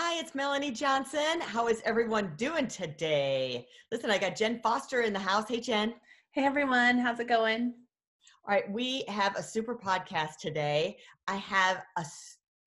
Hi, it's Melanie Johnson. How is everyone doing today? Listen, I got Jen Foster in the house. Hey, Jen. Hey, everyone. How's it going? All right, we have a super podcast today. I have a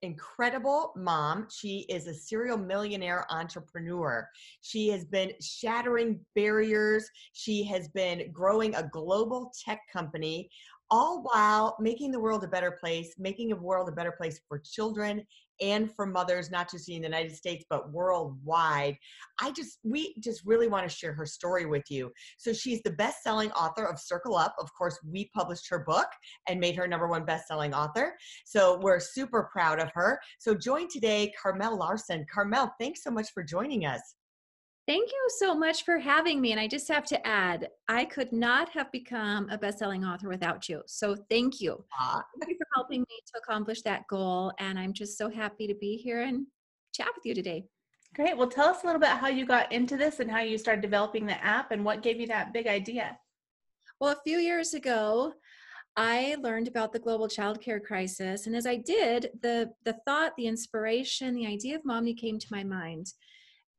incredible mom. She is a serial millionaire entrepreneur. She has been shattering barriers. She has been growing a global tech company all while making the world a better place, making the world a better place for children and for mothers, not just in the United States, but worldwide. I just, we just really want to share her story with you. So she's the best selling author of Circle Up. Of course, we published her book and made her number one best selling author. So we're super proud of her. So join today, Carmel Larson. Carmel, thanks so much for joining us. Thank you so much for having me. And I just have to add, I could not have become a best-selling author without you. So thank you. Thank you for helping me to accomplish that goal. And I'm just so happy to be here and chat with you today. Great. Well, tell us a little bit how you got into this and how you started developing the app and what gave you that big idea. Well, a few years ago, I learned about the global childcare crisis. And as I did, the, the thought, the inspiration, the idea of Momni came to my mind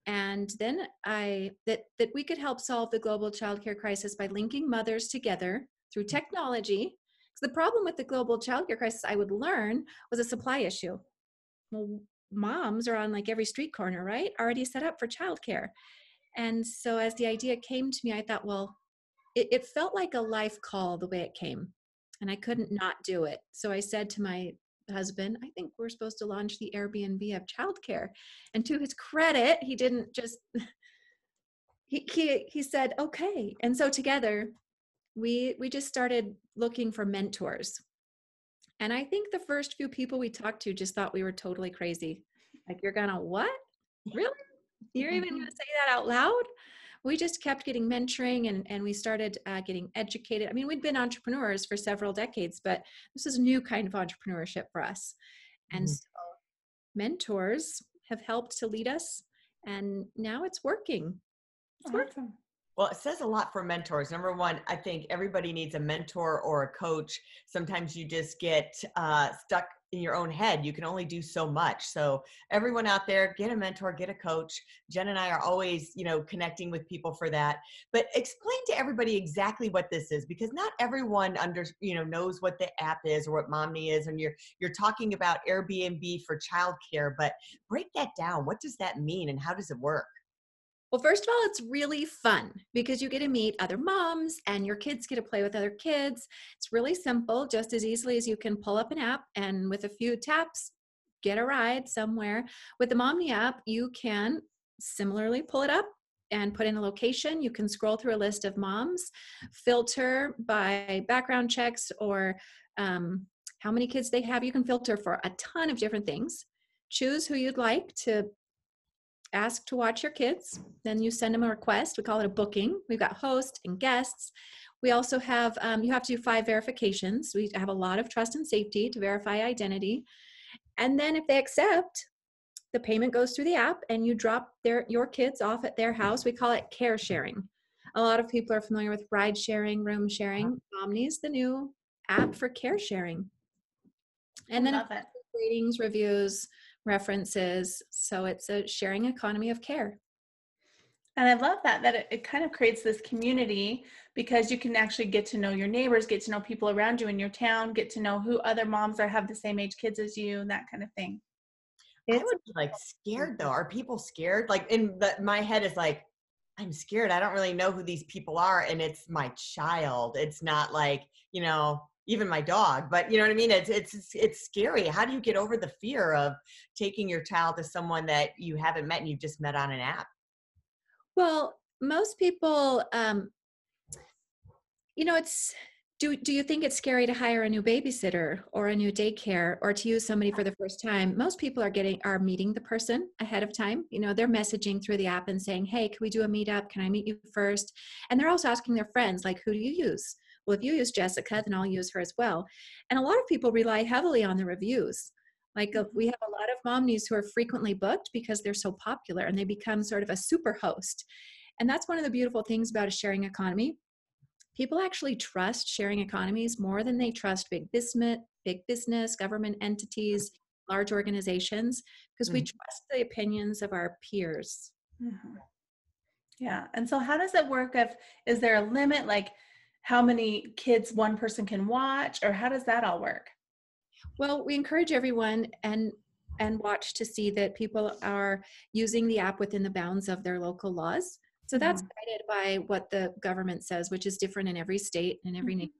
and then i that that we could help solve the global childcare crisis by linking mothers together through mm. technology. Because the problem with the global childcare crisis i would learn was a supply issue. Well moms are on like every street corner right? Already set up for childcare. And so as the idea came to me i thought well it, it felt like a life call the way it came and i couldn't not do it. So i said to my husband, I think we're supposed to launch the Airbnb of childcare. And to his credit, he didn't just he he he said, okay. And so together we we just started looking for mentors. And I think the first few people we talked to just thought we were totally crazy. Like you're gonna what? Really? You're even gonna say that out loud? We just kept getting mentoring and, and we started uh, getting educated. I mean, we'd been entrepreneurs for several decades, but this is a new kind of entrepreneurship for us. And mm-hmm. so mentors have helped to lead us, and now it's working. It's awesome. working. Well, it says a lot for mentors. Number one, I think everybody needs a mentor or a coach. Sometimes you just get uh, stuck in your own head. You can only do so much. So everyone out there, get a mentor, get a coach. Jen and I are always, you know, connecting with people for that. But explain to everybody exactly what this is because not everyone under, you know, knows what the app is or what Momni is and you're you're talking about Airbnb for childcare, but break that down. What does that mean and how does it work? Well, first of all, it's really fun because you get to meet other moms and your kids get to play with other kids. It's really simple, just as easily as you can pull up an app and with a few taps, get a ride somewhere. With the Momni app, you can similarly pull it up and put in a location. You can scroll through a list of moms, filter by background checks or um, how many kids they have. You can filter for a ton of different things. Choose who you'd like to ask to watch your kids. Then you send them a request. We call it a booking. We've got hosts and guests. We also have, um, you have to do five verifications. We have a lot of trust and safety to verify identity. And then if they accept, the payment goes through the app and you drop their your kids off at their house. We call it care sharing. A lot of people are familiar with ride sharing, room sharing. Momni is the new app for care sharing. And then ratings, reviews, references. So it's a sharing economy of care. And I love that, that it, it, kind of creates this community because you can actually get to know your neighbors, get to know people around you in your town, get to know who other moms are, have the same age kids as you, and that kind of thing. I would be like scared though. Are people scared? Like in the, my head is like, I'm scared. I don't really know who these people are. And it's my child. It's not like, you know, even my dog but you know what i mean? It's it's it's scary. How do you get over the fear of taking your child to someone that you haven't met and you've just met on an app? Well most people um you know it's do, do you think it's scary to hire a new babysitter or a new daycare or to use somebody for the first time? Most people are getting are meeting the person ahead of time. You know they're messaging through the app and saying hey can we do a meetup? Can i meet you first? And they're also asking their friends like who do you use well if you use jessica then i'll use her as well and a lot of people rely heavily on the reviews like uh, we have a lot of momnies who are frequently booked because they're so popular and they become sort of a super host and that's one of the beautiful things about a sharing economy people actually trust sharing economies more than they trust big business, big business, government entities, large organizations, because mm-hmm. we trust the opinions of our peers. Mm-hmm. Yeah. And so how does it work if is there a limit like how many kids one person can watch or how does that all work? Well, we encourage everyone and and watch to see that people are using the app within the bounds of their local laws. So that's mm-hmm. guided by what the government says, which is different in every state and every mm-hmm. nation.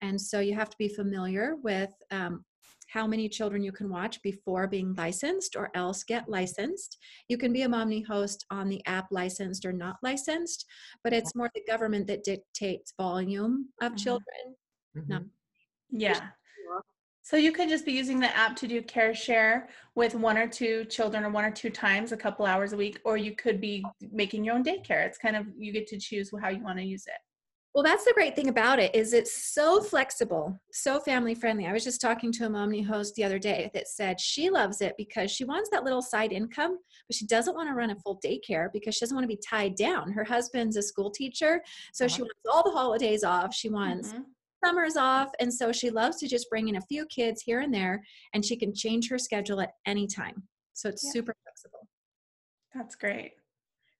And so you have to be familiar with um, how many children you can watch before being licensed or else get licensed. You can be a Mommy host on the app licensed or not licensed, but it's more the government that dictates volume of mm-hmm. children. Mm-hmm. Yeah. So you could just be using the app to do care share with one or two children or one or two times a couple hours a week, or you could be making your own daycare. It's kind of you get to choose how you want to use it. Well, that's the great thing about it is it's so flexible, so family friendly. I was just talking to a mommy host the other day that said she loves it because she wants that little side income, but she doesn't want to run a full daycare because she doesn't want to be tied down. Her husband's a school teacher, so uh-huh. she wants all the holidays off. She wants mm-hmm summers off and so she loves to just bring in a few kids here and there and she can change her schedule at any time so it's yeah. super flexible that's great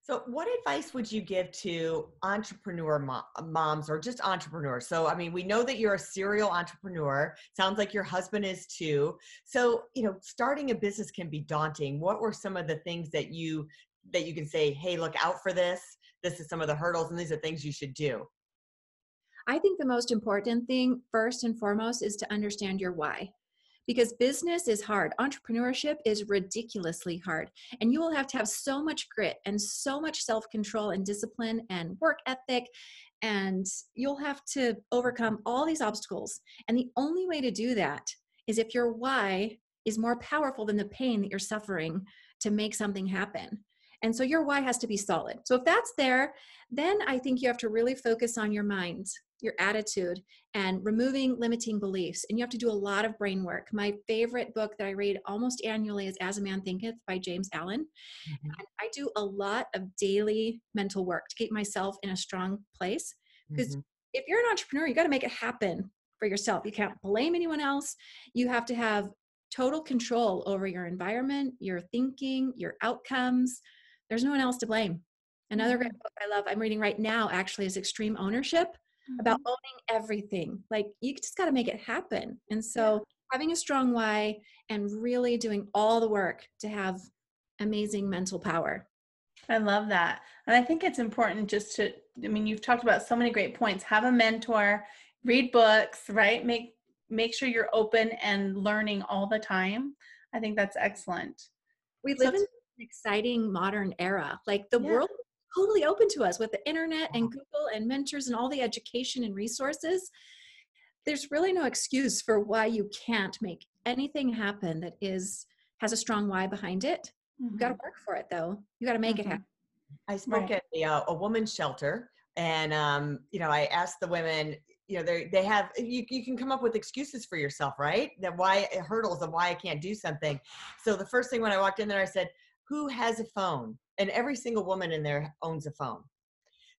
so what advice would you give to entrepreneur moms or just entrepreneurs? So i mean we know that you're a serial entrepreneur. Sounds like your husband is too. So you know starting a business can be daunting. What were some of the things that you that you can say hey look out for this. This is some of the hurdles and these are things you should do I think the most important thing, first and foremost, is to understand your why. Because business is hard. Entrepreneurship is ridiculously hard. And you will have to have so much grit and so much self control and discipline and work ethic. And you'll have to overcome all these obstacles. And the only way to do that is if your why is more powerful than the pain that you're suffering to make something happen. And so your why has to be solid. So if that's there, then I think you have to really focus on your mind your attitude and removing limiting beliefs. And you have to do a lot of brain work. My favorite book that I read almost annually is As a Man Thinketh by James Allen. Mm-hmm. I do a lot of daily mental work to keep myself in a strong place. Because mm-hmm. if you're an entrepreneur, you got to make it happen for yourself. You can't blame anyone else. You have to have total control over your environment, your thinking, your outcomes. There's no one else to blame. Another great mm-hmm. book I love, I'm reading right now actually, is Extreme Ownership mm-hmm. about owning everything. Like you just got to make it happen. And so having a strong why and really doing all the work to have amazing mental power. I love that. And I think it's important just to, I mean, you've talked about so many great points. Have a mentor, read books, right? Make make sure you're open and learning all the time. I think that's excellent. We live so, in an exciting modern era. Like the yeah. world totally open to us with the internet and Google and mentors and all the education and resources. There's really no excuse for why you can't make anything happen that is has a strong why behind it. Mm-hmm. You got to work for it though. You got to make mm-hmm. it happen. I spoke right. at a, uh, a woman's shelter, and um, you know, I asked the women, you know, they they have you, you can come up with excuses for yourself, right? That why hurdles of why I can't do something. So the first thing when I walked in there, I said, "Who has a phone?" And every single woman in there owns a phone.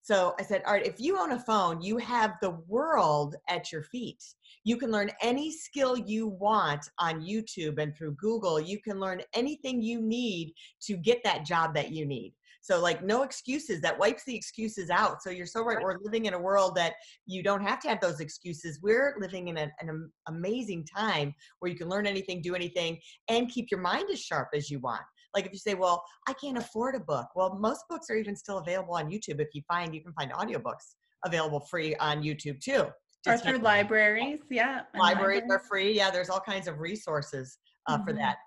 So I said, all right, if you own a phone, you have the world at your feet. You can learn any skill you want on YouTube and through Google. You can learn anything you need to get that job that you need. So, like, no excuses. That wipes the excuses out. So, you're so right. We're living in a world that you don't have to have those excuses. We're living in an, an amazing time where you can learn anything, do anything, and keep your mind as sharp as you want like if you say well i can't afford a book well most books are even still available on youtube if you find you can find audiobooks available free on youtube too or through libraries yeah libraries are free yeah there's all kinds of resources uh, mm-hmm. for that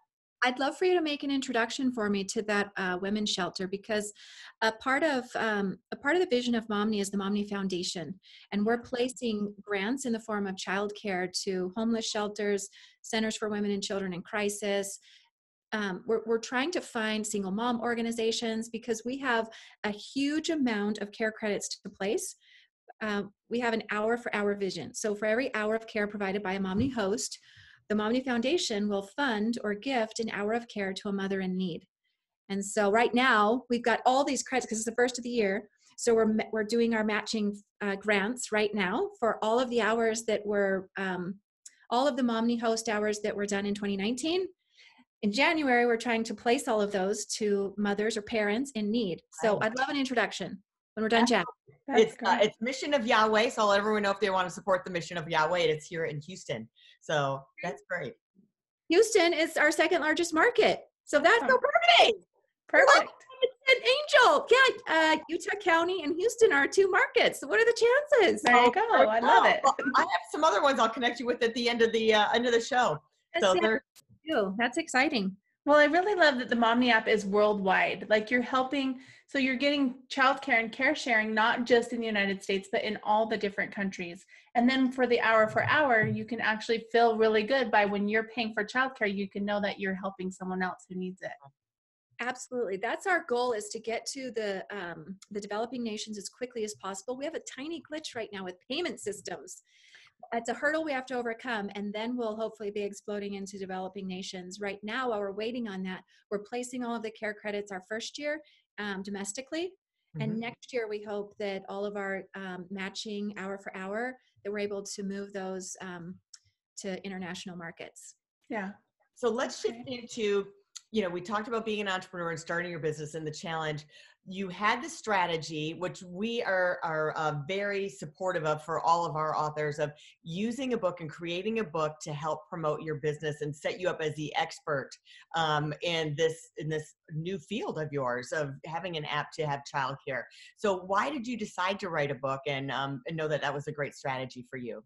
I'd love for you to make an introduction for me to that uh, women's shelter because a part of um, a part of the vision of Momni is the Momni Foundation, and we're placing grants in the form of childcare to homeless shelters, centers for women and children in crisis. Um, we're, we're trying to find single mom organizations because we have a huge amount of care credits to place. Uh, we have an hour for hour vision. So for every hour of care provided by a Momni host, the Momni Foundation will fund or gift an hour of care to a mother in need. And so right now we've got all these credits because it's the first of the year. So we're we're doing our matching uh, grants right now for all of the hours that were um, all of the Momni host hours that were done in 2019. In January, we're trying to place all of those to mothers or parents in need. So I'd love an introduction when we're done chatting. It's uh, it's Mission of Yahweh, so I'll let everyone know if they want to support the Mission of Yahweh. It's here in Houston, so that's great. Houston is our second largest market, so that's so perfect. Perfect. An angel, yeah. Uh, Utah County and Houston are two markets. So what are the chances? There you go. I love it. Well, I have some other ones I'll connect you with at the end of the uh, end of the show. So That's, they're that's exciting. Well, I really love that the Momni app is worldwide. Like you're helping, so you're getting childcare and care sharing not just in the United States, but in all the different countries. And then for the hour for hour, you can actually feel really good by when you're paying for childcare, you can know that you're helping someone else who needs it. Absolutely. That's our goal is to get to the um, the developing nations as quickly as possible. We have a tiny glitch right now with payment systems. It's a hurdle we have to overcome, and then we'll hopefully be exploding into developing nations. Right now, while we're waiting on that, we're placing all of the care credits our first year um, domestically, and Mhm. next year we hope that all of our um, matching hour for hour that we're able to move those um, to international markets. Yeah. So let's shift into, you know, we talked about being an entrepreneur and starting your business and the challenge. You had the strategy, which we are are uh, very supportive of for all of our authors, of using a book and creating a book to help promote your business and set you up as the expert um, in this in this new field of yours of having an app to have childcare. So why did you decide to write a book and um, and know that that was a great strategy for you?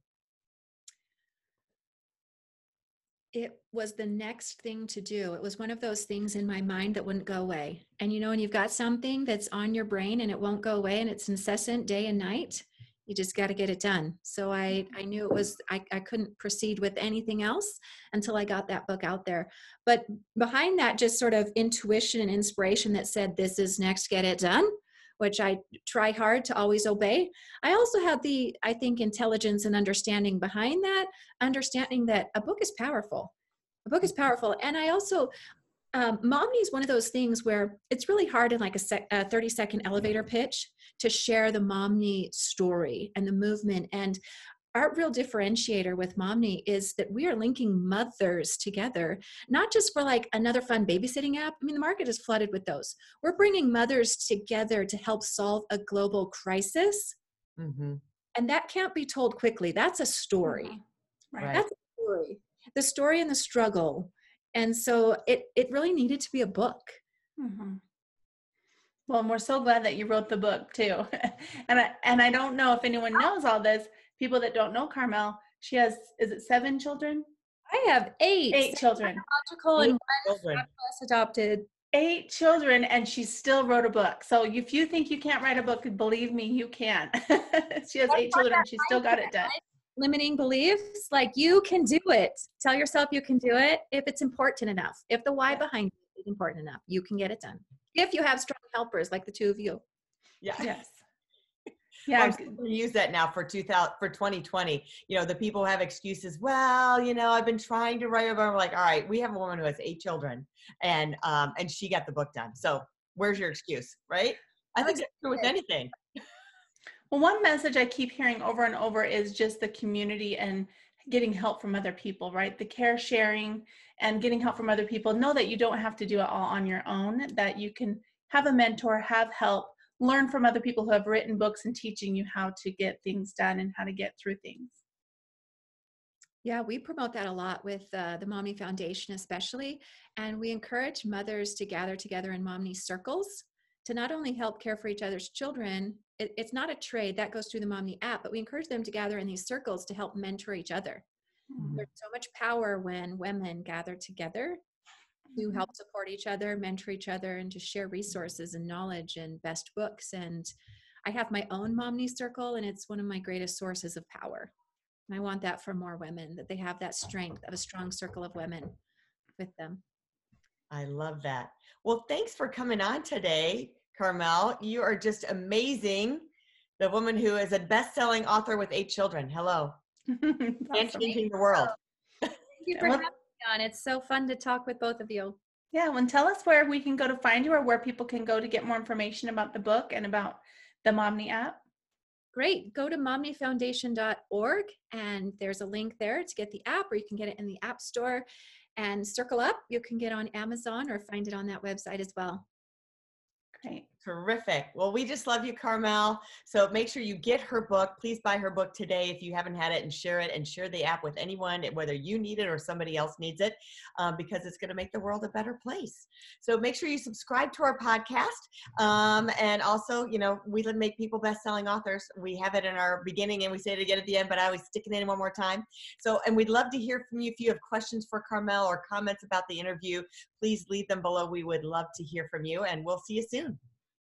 It was the next thing to do. It was one of those things in my mind that wouldn't go away. And you know, when you've got something that's on your brain and it won't go away and it's incessant day and night, you just got to get it done. So I, I knew it was, I, I couldn't proceed with anything else until I got that book out there. But behind that, just sort of intuition and inspiration that said, this is next, get it done, which I try hard to always obey. I also had the, I think, intelligence and understanding behind that, understanding that a book is powerful. A book is powerful. And I also, um, Momni is one of those things where it's really hard in like a, sec, a 30 second elevator pitch to share the Momni story and the movement. And our real differentiator with Momni is that we are linking mothers together, not just for like another fun babysitting app. I mean, the market is flooded with those. We're bringing mothers together to help solve a global crisis. Mm-hmm. And that can't be told quickly. That's a story. Right. That's a story. The story and the struggle. And so it, it really needed to be a book. Mhm. Well, and we're so glad that you wrote the book too. and I and I don't know if anyone knows all this. People that don't know Carmel, she has is it seven children? I have eight. Eight children. Biological and Children. one plus adopted. Eight children, and she still wrote a book. So if you think you can't write a book, believe me, you can. she has eight children. And she still got it done. Limiting beliefs, like you can do it. Tell yourself you can do it if it's important enough. If the why behind it is important enough, you can get it done. If you have strong helpers like the two of you. Yeah. Yes. Yeah, gonna use that now for 2000 for 2020. You know, the people have excuses. Well, you know, I've been trying to write about. I'm like, all right, we have a woman who has eight children, and um, and she got the book done. So where's your excuse, right? I think that's true with anything. Well, one message I keep hearing over and over is just the community and getting help from other people, right? The care sharing and getting help from other people. Know that you don't have to do it all on your own, that you can have a mentor, have help, learn from other people who have written books and teaching you how to get things done and how to get through things. Yeah, we promote that a lot with uh, the Momni Foundation, especially. And we encourage mothers to gather together in Momni circles to not only help care for each other's children, it, it's not a trade that goes through the Momni app, but we encourage them to gather in these circles to help mentor each other. Mhm. There's so much power when women gather together to Mhm. help support each other, mentor each other, and to share resources and knowledge and best books. And I have my own Momni Circle, and it's one of my greatest sources of power. And I want that for more women, that they have that strength of a strong circle of women with them. I love that. Well, thanks for coming on today, Carmel. You are just amazing. The woman who is a best-selling author with eight children. Hello. And Awesome. changing the world. Thank you for Well- having me on. It's so fun to talk with both of you. Yeah, well, tell us where we can go to find you or where people can go to get more information about the book and about the Momni app. Great. Go to momnifoundation.org and there's a link there to get the app, or you can get it in the App Store. And Circle Up, you can get on Amazon or find it on that website as well. Great. Terrific. Well, we just love you, Carmel. So make sure you get her book. Please buy her book today if you haven't had it and share it and share the app with anyone, whether you need it or somebody else needs it, um, because it's going to make the world a better place. So make sure you subscribe to our podcast. Um, and also, you know, we make people best selling authors. We have it in our beginning and we say it again at the end, but I always stick it in one more time. So, and we'd love to hear from you if you have questions for Carmel or comments about the interview. Please leave them below. We would love to hear from you, and we'll see you soon.